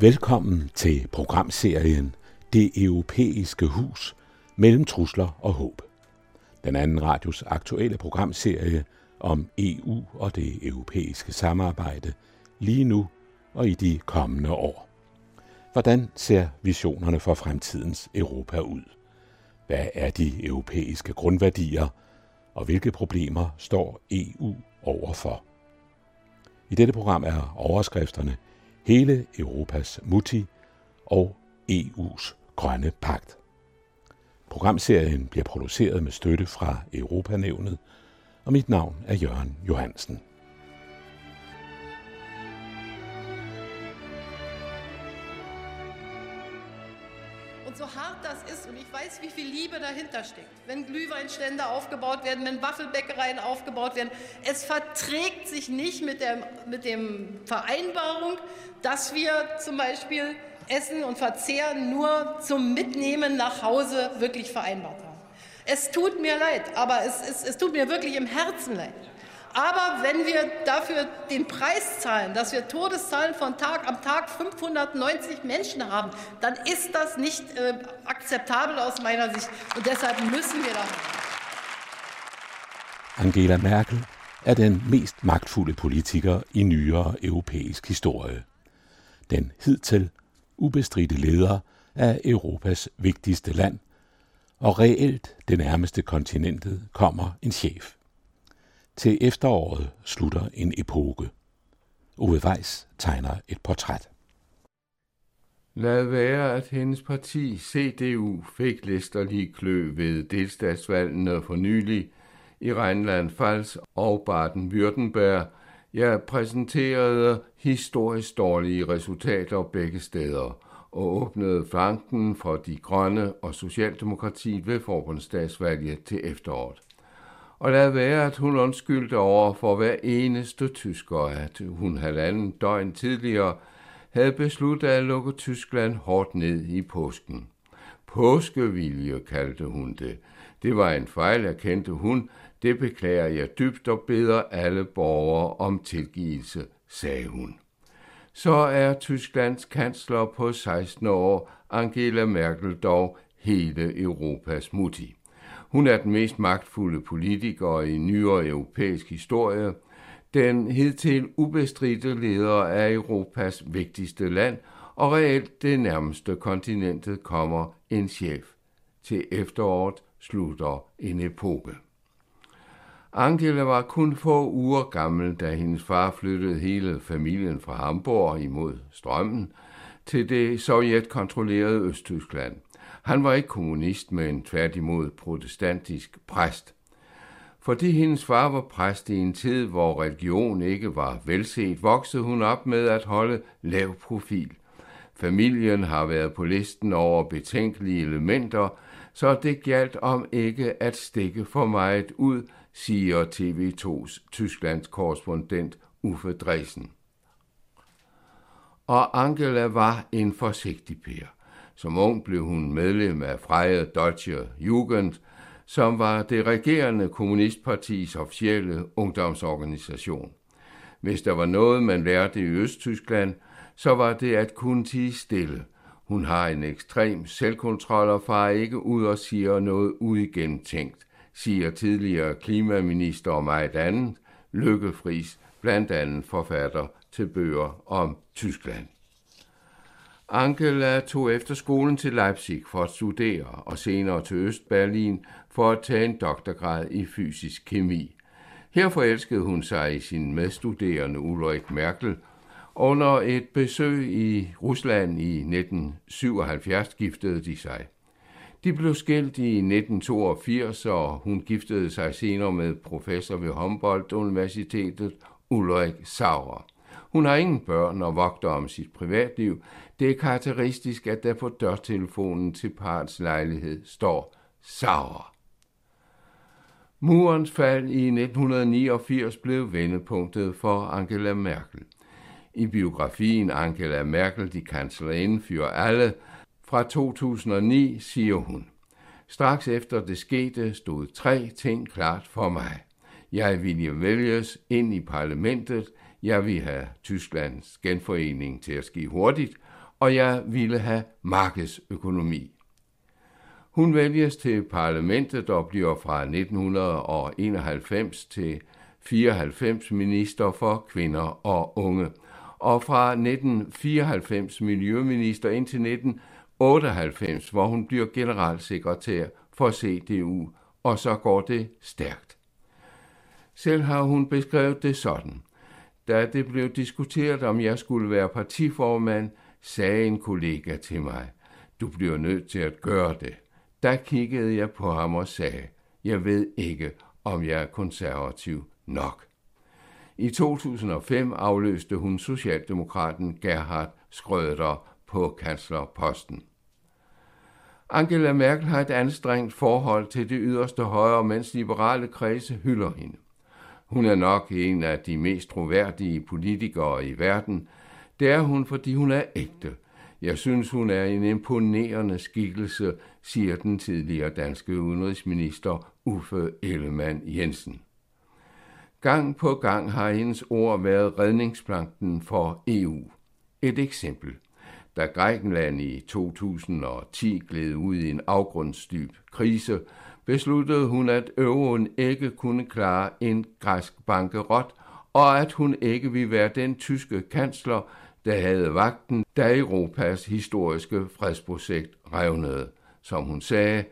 Velkommen til programserien Det Europæiske Hus mellem trusler og håb. Den anden radios aktuelle programserie om EU og det europæiske samarbejde lige nu og i de kommende år. Hvordan ser visionerne for fremtidens Europa ud? Hvad er de europæiske grundværdier, og hvilke problemer står EU overfor? I dette program er overskrifterne Hele Europas Mutti og EU's Grønne Pagt. Programserien bliver produceret med støtte fra Europanævnet, og mit navn er Jørgen Johansen. Und so hart das ist, und ich weiß, wie viel Liebe dahinter steckt, wenn Glühweinstände aufgebaut werden, wenn Waffelbäckereien aufgebaut werden, es verträgt sich nicht mit der mit dem Vereinbarung, dass wir zum Beispiel Essen und Verzehren nur zum Mitnehmen nach Hause wirklich vereinbart haben. Es tut mir leid, aber es, es, es tut mir wirklich im Herzen leid. Aber wenn wir dafür den Preis zahlen, dass wir Todeszahlen von Tag am Tag 590 Menschen haben, dann ist das nicht äh, akzeptabel aus meiner Sicht. Und deshalb müssen wir da. Angela Merkel er den mest magtfulde politiker i nyere europæisk historie. Den hidtil ubestridte leder af Europas vigtigste land, og reelt det nærmeste kontinentet kommer en chef. Til efteråret slutter en epoke. Ove Weiss tegner et portræt. Lad være, at hendes parti CDU fik listerlig klø ved delstatsvalgene for nylig i Rheinland-Pfalz og Baden-Württemberg. Jeg præsenterede historisk dårlige resultater begge steder og åbnede flanken for de grønne og Socialdemokratiet ved forbundsdagsvalget til efteråret og lad være, at hun undskyldte over for hver eneste tysker, at hun halvanden døgn tidligere havde besluttet at lukke Tyskland hårdt ned i påsken. Påskevilje kaldte hun det. Det var en fejl, erkendte hun. Det beklager jeg dybt og beder alle borgere om tilgivelse, sagde hun. Så er Tysklands kansler på 16 år, Angela Merkel, dog hele Europas mutti. Hun er den mest magtfulde politiker i nyere europæisk historie, den hidtil ubestridte leder af Europas vigtigste land, og reelt det nærmeste kontinentet kommer en chef. Til efteråret slutter en epoke. Angela var kun få uger gammel, da hendes far flyttede hele familien fra Hamburg imod strømmen til det sovjetkontrollerede Østtyskland – han var ikke kommunist, men tværtimod protestantisk præst. Fordi hendes far var præst i en tid, hvor religion ikke var velset, voksede hun op med at holde lav profil. Familien har været på listen over betænkelige elementer, så det galt om ikke at stikke for meget ud, siger TV2's Tysklands korrespondent Uffe Dresen. Og Angela var en forsigtig pære. Som ung blev hun medlem af Freie Deutsche Jugend, som var det regerende kommunistpartis officielle ungdomsorganisation. Hvis der var noget, man lærte i Østtyskland, så var det at kunne tige stille. Hun har en ekstrem selvkontrol og far ikke ud og siger noget uigennemtænkt, siger tidligere klimaminister og meget andet, Lykke Friis, blandt andet forfatter til bøger om Tyskland. Angela tog efter skolen til Leipzig for at studere og senere til Østberlin for at tage en doktorgrad i fysisk kemi. Her forelskede hun sig i sin medstuderende Ulrik Merkel. Under et besøg i Rusland i 1977 giftede de sig. De blev skilt i 1982, og hun giftede sig senere med professor ved Humboldt-universitetet Ulrik Sauer. Hun har ingen børn og vogter om sit privatliv. Det er karakteristisk, at der på dørtelefonen til parts lejlighed står Sauer. Murens fald i 1989 blev vendepunktet for Angela Merkel. I biografien Angela Merkel, de kanslerinde fyrer alle, fra 2009 siger hun, Straks efter det skete, stod tre ting klart for mig. Jeg ville vælges ind i parlamentet, jeg ville have Tysklands genforening til at ske hurtigt, og jeg ville have markedsøkonomi. Hun vælges til parlamentet og bliver fra 1991 til 94 minister for kvinder og unge, og fra 1994 miljøminister indtil 1998, hvor hun bliver generalsekretær for CDU, og så går det stærkt. Selv har hun beskrevet det sådan. Da det blev diskuteret, om jeg skulle være partiformand, sagde en kollega til mig, du bliver nødt til at gøre det. Der kiggede jeg på ham og sagde, jeg ved ikke, om jeg er konservativ nok. I 2005 afløste hun Socialdemokraten Gerhard Schröder på kanslerposten. Angela Merkel har et anstrengt forhold til det yderste højre, mens liberale kredse hylder hende. Hun er nok en af de mest troværdige politikere i verden. Det er hun, fordi hun er ægte. Jeg synes, hun er en imponerende skikkelse, siger den tidligere danske udenrigsminister Uffe Ellemann Jensen. Gang på gang har hendes ord været redningsplanken for EU. Et eksempel. Da Grækenland i 2010 gled ud i en afgrundsdyb krise, besluttede hun, at euroen ikke kunne klare en græsk bankerot, og at hun ikke ville være den tyske kansler, der havde vagten, da Europas historiske fredsprojekt revnede. Som hun sagde,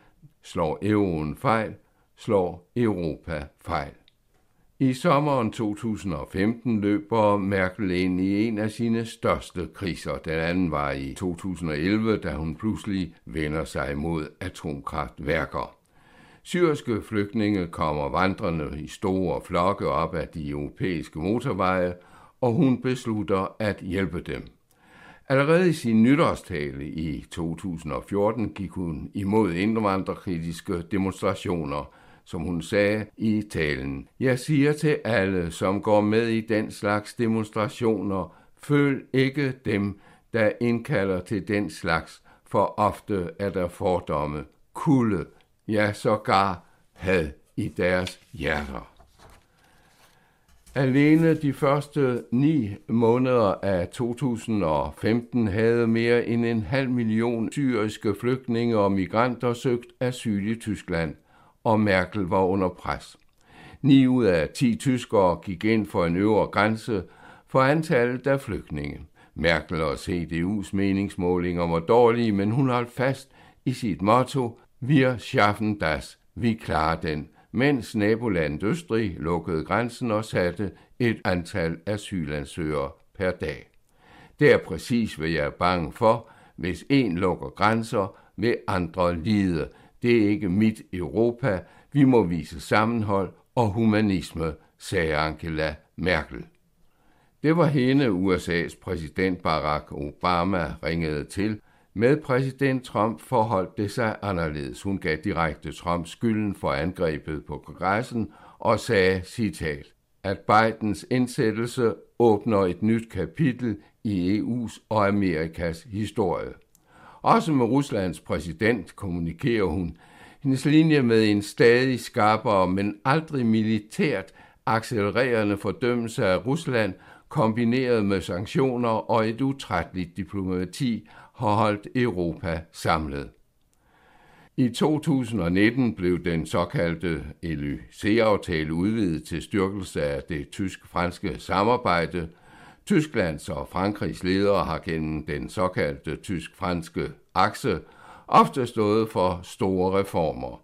slår euroen fejl, slår Europa fejl. I sommeren 2015 løber Merkel ind i en af sine største kriser. Den anden var i 2011, da hun pludselig vender sig mod atomkraftværker. Syriske flygtninge kommer vandrende i store flokke op ad de europæiske motorveje, og hun beslutter at hjælpe dem. Allerede i sin nytårstale i 2014 gik hun imod indvandrerkritiske demonstrationer, som hun sagde i talen. Jeg siger til alle, som går med i den slags demonstrationer, føl ikke dem, der indkalder til den slags, for ofte er der fordomme, kulde, ja sågar had i deres hjerter. Alene de første ni måneder af 2015 havde mere end en halv million syriske flygtninge og migranter søgt asyl i Tyskland, og Merkel var under pres. 9 ud af 10 tyskere gik ind for en øvre grænse for antallet af flygtninge. Merkel og CDU's meningsmålinger var dårlige, men hun holdt fast i sit motto, Wir schaffen das, vi klarer den, mens nabolandet Østrig lukkede grænsen og satte et antal asylansøgere per dag. Det er præcis, hvad jeg er bange for. Hvis en lukker grænser, vil andre lide. Det er ikke mit Europa. Vi må vise sammenhold og humanisme, sagde Angela Merkel. Det var hende, USA's præsident Barack Obama ringede til, med præsident Trump forholdt det sig anderledes. Hun gav direkte Trump skylden for angrebet på kongressen og sagde, citat, at Bidens indsættelse åbner et nyt kapitel i EU's og Amerikas historie. Også med Ruslands præsident kommunikerer hun hendes linje med en stadig skarpere, men aldrig militært accelererende fordømmelse af Rusland, kombineret med sanktioner og et utrætteligt diplomati, har holdt Europa samlet. I 2019 blev den såkaldte Élysée-aftale udvidet til styrkelse af det tysk-franske samarbejde. Tysklands og Frankrigs ledere har gennem den såkaldte tysk-franske akse ofte stået for store reformer.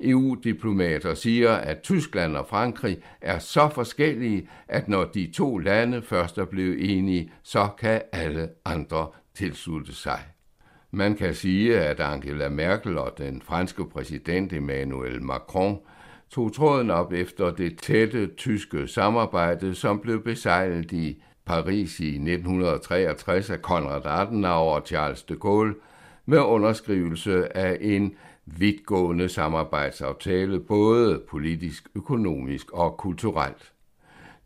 EU-diplomater siger, at Tyskland og Frankrig er så forskellige, at når de to lande først er blevet enige, så kan alle andre tilslutte sig. Man kan sige, at Angela Merkel og den franske præsident Emmanuel Macron tog tråden op efter det tætte tyske samarbejde, som blev besejlet i Paris i 1963 af Konrad Adenauer og Charles de Gaulle med underskrivelse af en vidtgående samarbejdsaftale, både politisk, økonomisk og kulturelt.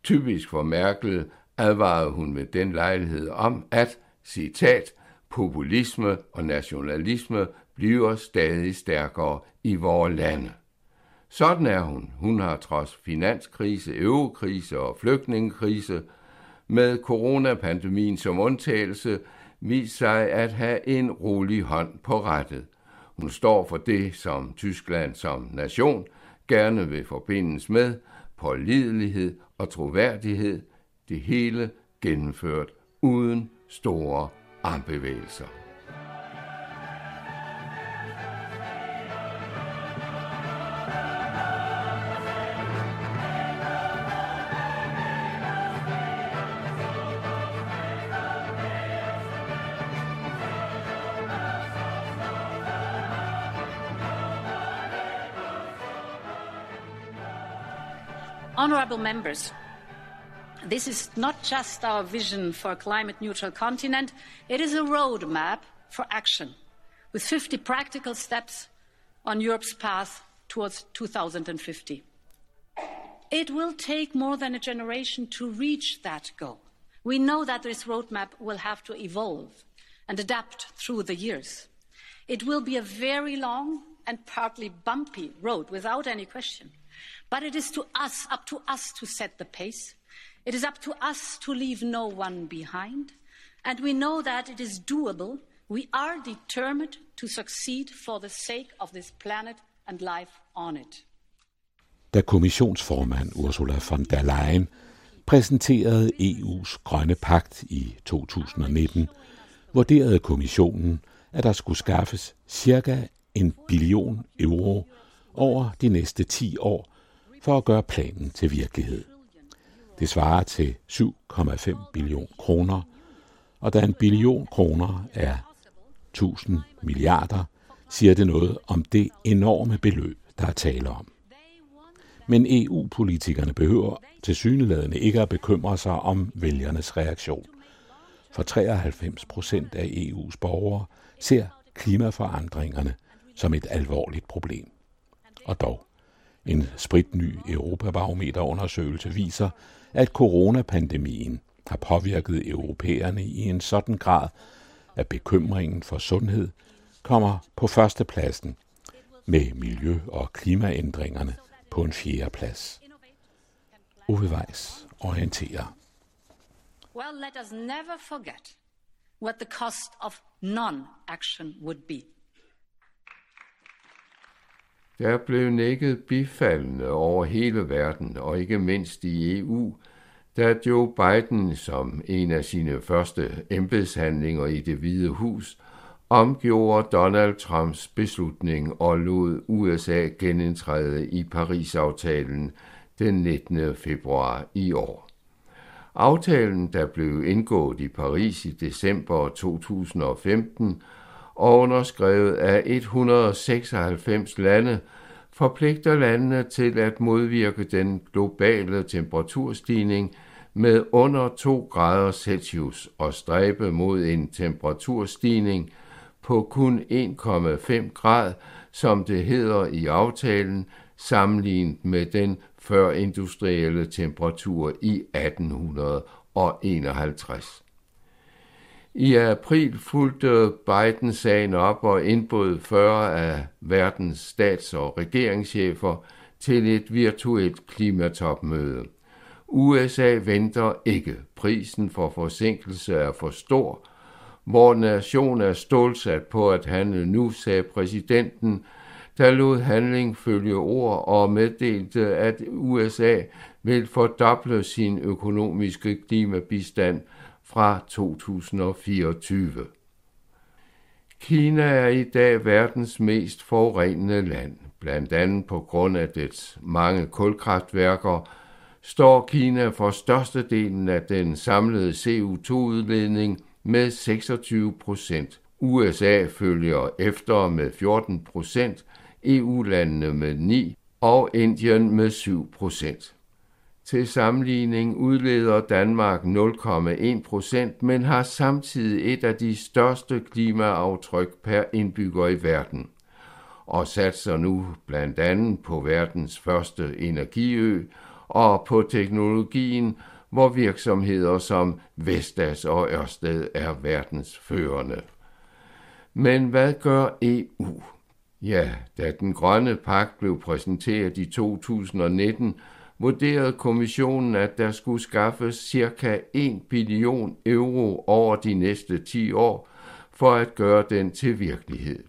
Typisk for Merkel advarede hun ved den lejlighed om, at citat, populisme og nationalisme bliver stadig stærkere i vores lande. Sådan er hun. Hun har trods finanskrise, eurokrise og flygtningekrise med coronapandemien som undtagelse vist sig at have en rolig hånd på rettet. Hun står for det, som Tyskland som nation gerne vil forbindes med, pålidelighed og troværdighed, det hele gennemført uden store armbevægelser. Honourable members, this is not just our vision for a climate neutral continent, it is a roadmap for action with 50 practical steps on Europe's path towards 2050. It will take more than a generation to reach that goal. We know that this roadmap will have to evolve and adapt through the years. It will be a very long and partly bumpy road, without any question. But it is to us, up to us to set the pace. It is up to us to leave no one behind. And we know that it is doable. We are determined to succeed for the sake of this planet and life on it. Da kommissionsformand Ursula von der Leyen præsenterede EU's grønne pagt i 2019, vurderede kommissionen, at der skulle skaffes cirka en billion euro over de næste 10 år for at gøre planen til virkelighed. Det svarer til 7,5 billion kroner, og da en billion kroner er 1000 milliarder, siger det noget om det enorme beløb, der er tale om. Men EU-politikerne behøver til syneladende ikke at bekymre sig om vælgernes reaktion. For 93 procent af EU's borgere ser klimaforandringerne som et alvorligt problem. Og dog, en spritny Europabarometerundersøgelse viser, at coronapandemien har påvirket europæerne i en sådan grad, at bekymringen for sundhed kommer på førstepladsen med miljø- og klimaændringerne på en fjerde plads. Ove Weiss orienterer. Well, let us never forget what the cost of non-action would be. Der blev nækket bifaldende over hele verden, og ikke mindst i EU, da Joe Biden som en af sine første embedshandlinger i det hvide hus omgjorde Donald Trumps beslutning og lod USA genindtræde i Paris-aftalen den 19. februar i år. Aftalen, der blev indgået i Paris i december 2015, og underskrevet af 196 lande, forpligter landene til at modvirke den globale temperaturstigning med under 2 grader Celsius og stræbe mod en temperaturstigning på kun 1,5 grad, som det hedder i aftalen, sammenlignet med den førindustrielle temperatur i 1851. I april fulgte Biden sagen op og indbød 40 af verdens stats- og regeringschefer til et virtuelt klimatopmøde. USA venter ikke. Prisen for forsinkelse er for stor. Vor nation er stålsat på at handle nu, sagde præsidenten, der lod handling følge ord og meddelte, at USA vil fordoble sin økonomiske klimabistand – fra 2024. Kina er i dag verdens mest forurenende land. Blandt andet på grund af dets mange kulkraftværker står Kina for størstedelen af den samlede CO2-udledning med 26 procent. USA følger efter med 14 procent, EU-landene med 9 og Indien med 7 procent. Til sammenligning udleder Danmark 0,1 procent, men har samtidig et af de største klimaaftryk per indbygger i verden og satser nu blandt andet på verdens første energiø og på teknologien, hvor virksomheder som Vestas og Ørsted er verdens førende. Men hvad gør EU? Ja, da den grønne pagt blev præsenteret i 2019, vurderede kommissionen, at der skulle skaffes ca. 1 billion euro over de næste 10 år for at gøre den til virkelighed.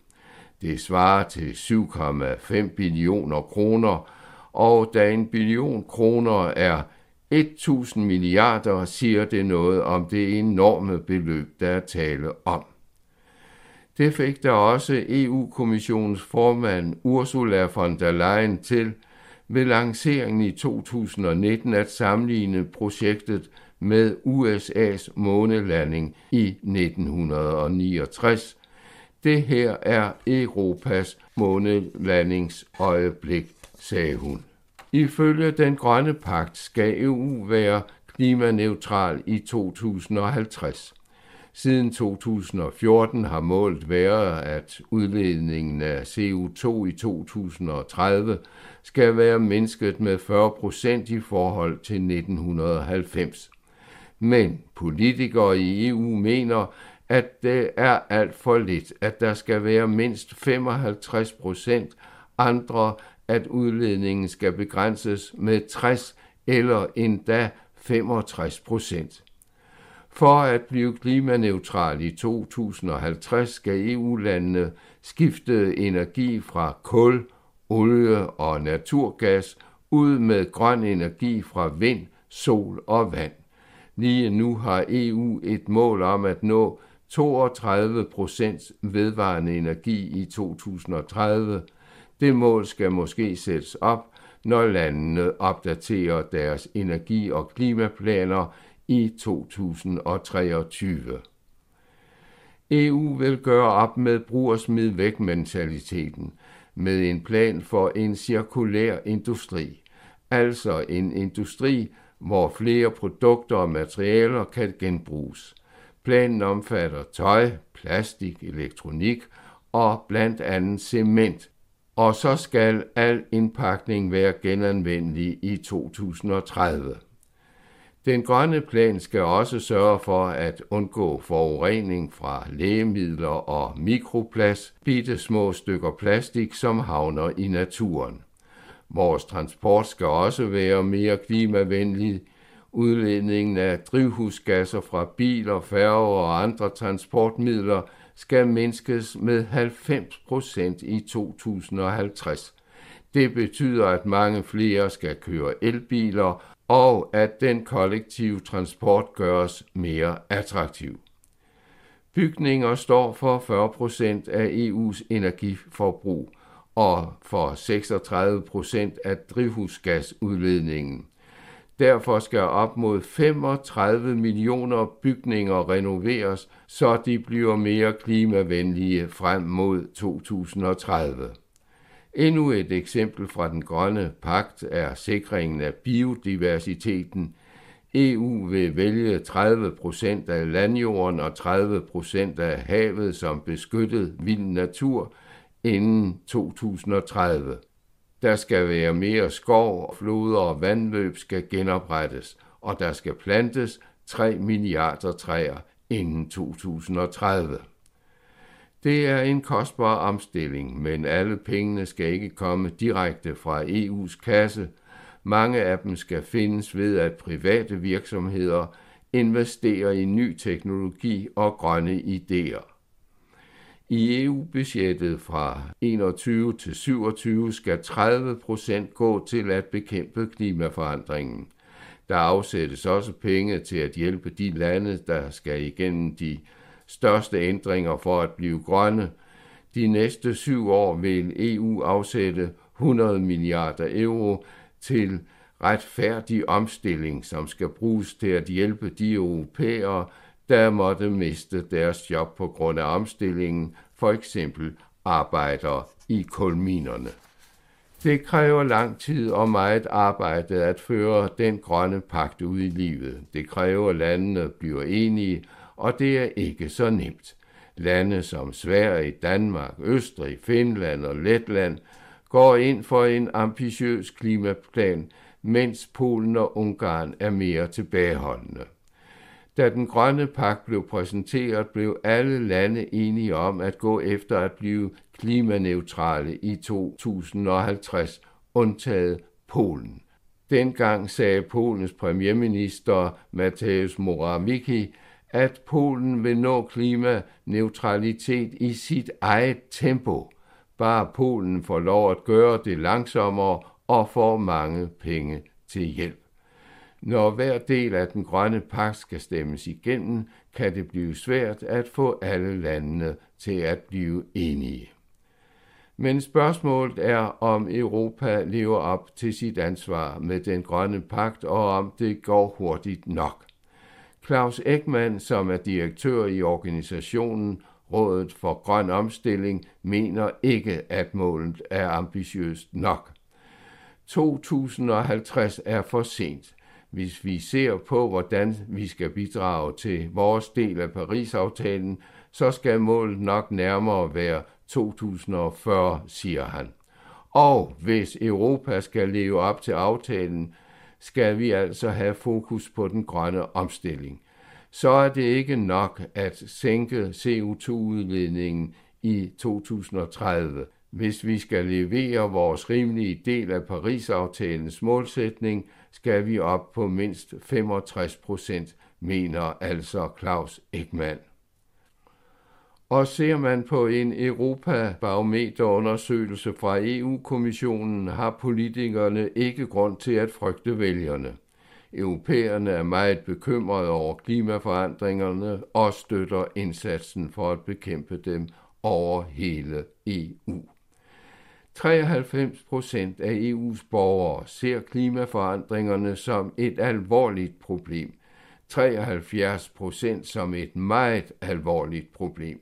Det svarer til 7,5 billioner kroner, og da en billion kroner er 1000 milliarder, siger det noget om det enorme beløb, der er tale om. Det fik der også EU-kommissionens formand Ursula von der Leyen til ved lanceringen i 2019 at sammenligne projektet med USA's månelanding i 1969. Det her er Europas månelandingsøjeblik, sagde hun. Ifølge den grønne pagt skal EU være klimaneutral i 2050. Siden 2014 har målet været, at udledningen af CO2 i 2030 skal være mindsket med 40 procent i forhold til 1990. Men politikere i EU mener, at det er alt for lidt, at der skal være mindst 55 procent, andre at udledningen skal begrænses med 60 eller endda 65 procent. For at blive klimaneutral i 2050 skal EU-landene skifte energi fra kul, olie og naturgas ud med grøn energi fra vind, sol og vand. Lige nu har EU et mål om at nå 32 procent vedvarende energi i 2030. Det mål skal måske sættes op, når landene opdaterer deres energi- og klimaplaner i 2023. EU vil gøre op med brugersmid væk mentaliteten med en plan for en cirkulær industri, altså en industri, hvor flere produkter og materialer kan genbruges. Planen omfatter tøj, plastik, elektronik og blandt andet cement, og så skal al indpakning være genanvendelig i 2030. Den grønne plan skal også sørge for at undgå forurening fra lægemidler og mikroplast, bitte små stykker plastik, som havner i naturen. Vores transport skal også være mere klimavenlig. Udledningen af drivhusgasser fra biler, færger og andre transportmidler skal mindskes med 90 procent i 2050. Det betyder, at mange flere skal køre elbiler, og at den kollektive transport gøres mere attraktiv. Bygninger står for 40 procent af EU's energiforbrug og for 36 procent af drivhusgasudledningen. Derfor skal op mod 35 millioner bygninger renoveres, så de bliver mere klimavenlige frem mod 2030. Endnu et eksempel fra den grønne pagt er sikringen af biodiversiteten. EU vil vælge 30 procent af landjorden og 30 procent af havet som beskyttet vild natur inden 2030. Der skal være mere skov, og floder og vandløb skal genoprettes, og der skal plantes 3 milliarder træer inden 2030. Det er en kostbar omstilling, men alle pengene skal ikke komme direkte fra EU's kasse. Mange af dem skal findes ved, at private virksomheder investerer i ny teknologi og grønne idéer. I EU-budgettet fra 21 til 27 skal 30 procent gå til at bekæmpe klimaforandringen. Der afsættes også penge til at hjælpe de lande, der skal igennem de største ændringer for at blive grønne. De næste syv år vil EU afsætte 100 milliarder euro til retfærdig omstilling, som skal bruges til at hjælpe de europæere, der måtte miste deres job på grund af omstillingen, for eksempel arbejdere i kulminerne. Det kræver lang tid og meget arbejde at føre den grønne pagt ud i livet. Det kræver, at landene bliver enige, og det er ikke så nemt. Lande som Sverige, Danmark, Østrig, Finland og Letland går ind for en ambitiøs klimaplan, mens Polen og Ungarn er mere tilbageholdende. Da den grønne pagt blev præsenteret, blev alle lande enige om at gå efter at blive klimaneutrale i 2050, undtaget Polen. Dengang sagde Polens premierminister Mateusz Morawiecki, at Polen vil nå klimaneutralitet i sit eget tempo. Bare Polen får lov at gøre det langsommere og får mange penge til hjælp. Når hver del af den grønne pagt skal stemmes igennem, kan det blive svært at få alle landene til at blive enige. Men spørgsmålet er, om Europa lever op til sit ansvar med den grønne pagt, og om det går hurtigt nok. Claus Ekman, som er direktør i organisationen Rådet for Grøn Omstilling, mener ikke, at målet er ambitiøst nok. 2050 er for sent. Hvis vi ser på, hvordan vi skal bidrage til vores del af Paris-aftalen, så skal målet nok nærmere være 2040, siger han. Og hvis Europa skal leve op til aftalen, skal vi altså have fokus på den grønne omstilling. Så er det ikke nok at sænke CO2-udledningen i 2030. Hvis vi skal levere vores rimelige del af Paris-aftalens målsætning, skal vi op på mindst 65 procent, mener altså Claus Ekman. Og ser man på en Europa-barometerundersøgelse fra EU-kommissionen, har politikerne ikke grund til at frygte vælgerne. Europæerne er meget bekymrede over klimaforandringerne og støtter indsatsen for at bekæmpe dem over hele EU. 93 procent af EU's borgere ser klimaforandringerne som et alvorligt problem. 73 procent som et meget alvorligt problem.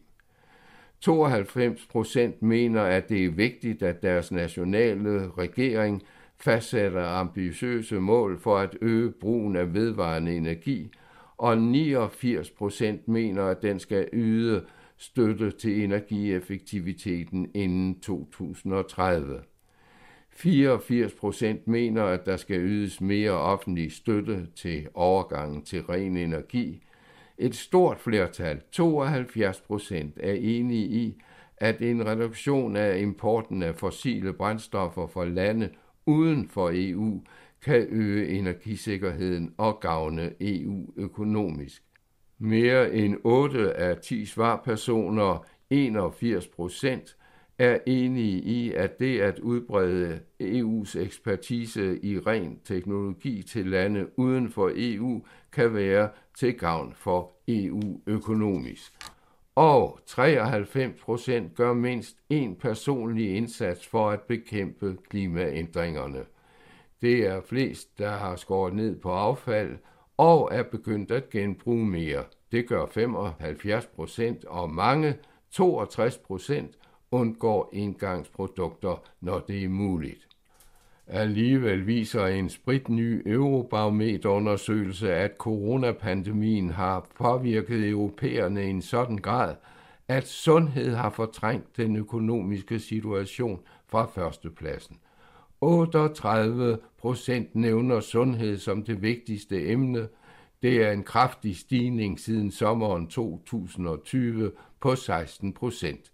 92 procent mener, at det er vigtigt, at deres nationale regering fastsætter ambitiøse mål for at øge brugen af vedvarende energi, og 89 procent mener, at den skal yde støtte til energieffektiviteten inden 2030. 84 procent mener, at der skal ydes mere offentlig støtte til overgangen til ren energi. Et stort flertal, 72 procent, er enige i, at en reduktion af importen af fossile brændstoffer fra lande uden for EU kan øge energisikkerheden og gavne EU økonomisk. Mere end 8 af 10 svarpersoner, 81 procent, er enige i, at det at udbrede EU's ekspertise i ren teknologi til lande uden for EU kan være til gavn for EU økonomisk. Og 93 procent gør mindst en personlig indsats for at bekæmpe klimaændringerne. Det er flest, der har skåret ned på affald og er begyndt at genbruge mere. Det gør 75 procent, og mange, 62 procent, undgår engangsprodukter, når det er muligt. Alligevel viser en spritny Eurobarometerundersøgelse, at coronapandemien har påvirket europæerne i en sådan grad, at sundhed har fortrængt den økonomiske situation fra førstepladsen. 38 procent nævner sundhed som det vigtigste emne. Det er en kraftig stigning siden sommeren 2020 på 16 procent.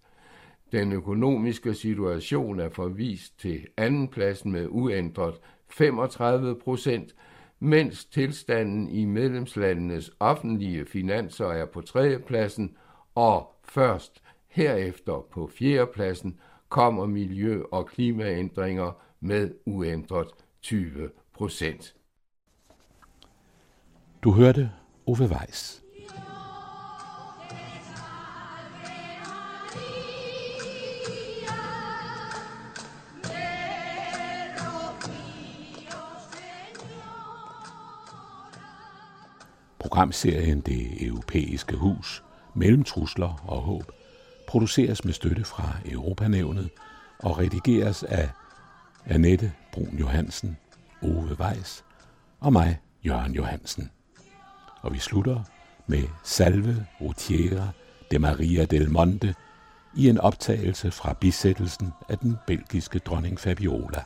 Den økonomiske situation er forvist til andenpladsen med uændret 35 procent, mens tilstanden i medlemslandenes offentlige finanser er på tredjepladsen, og først herefter på fjerdepladsen kommer miljø- og klimaændringer med uændret 20 procent. Du hørte Ove Weiss. Programserien Det Europæiske Hus mellem trusler og håb produceres med støtte fra Europanævnet og redigeres af Annette Brun Johansen, Ove Weiss og mig, Jørgen Johansen. Og vi slutter med Salve Rotiera de Maria del Monte i en optagelse fra bisættelsen af den belgiske dronning Fabiola.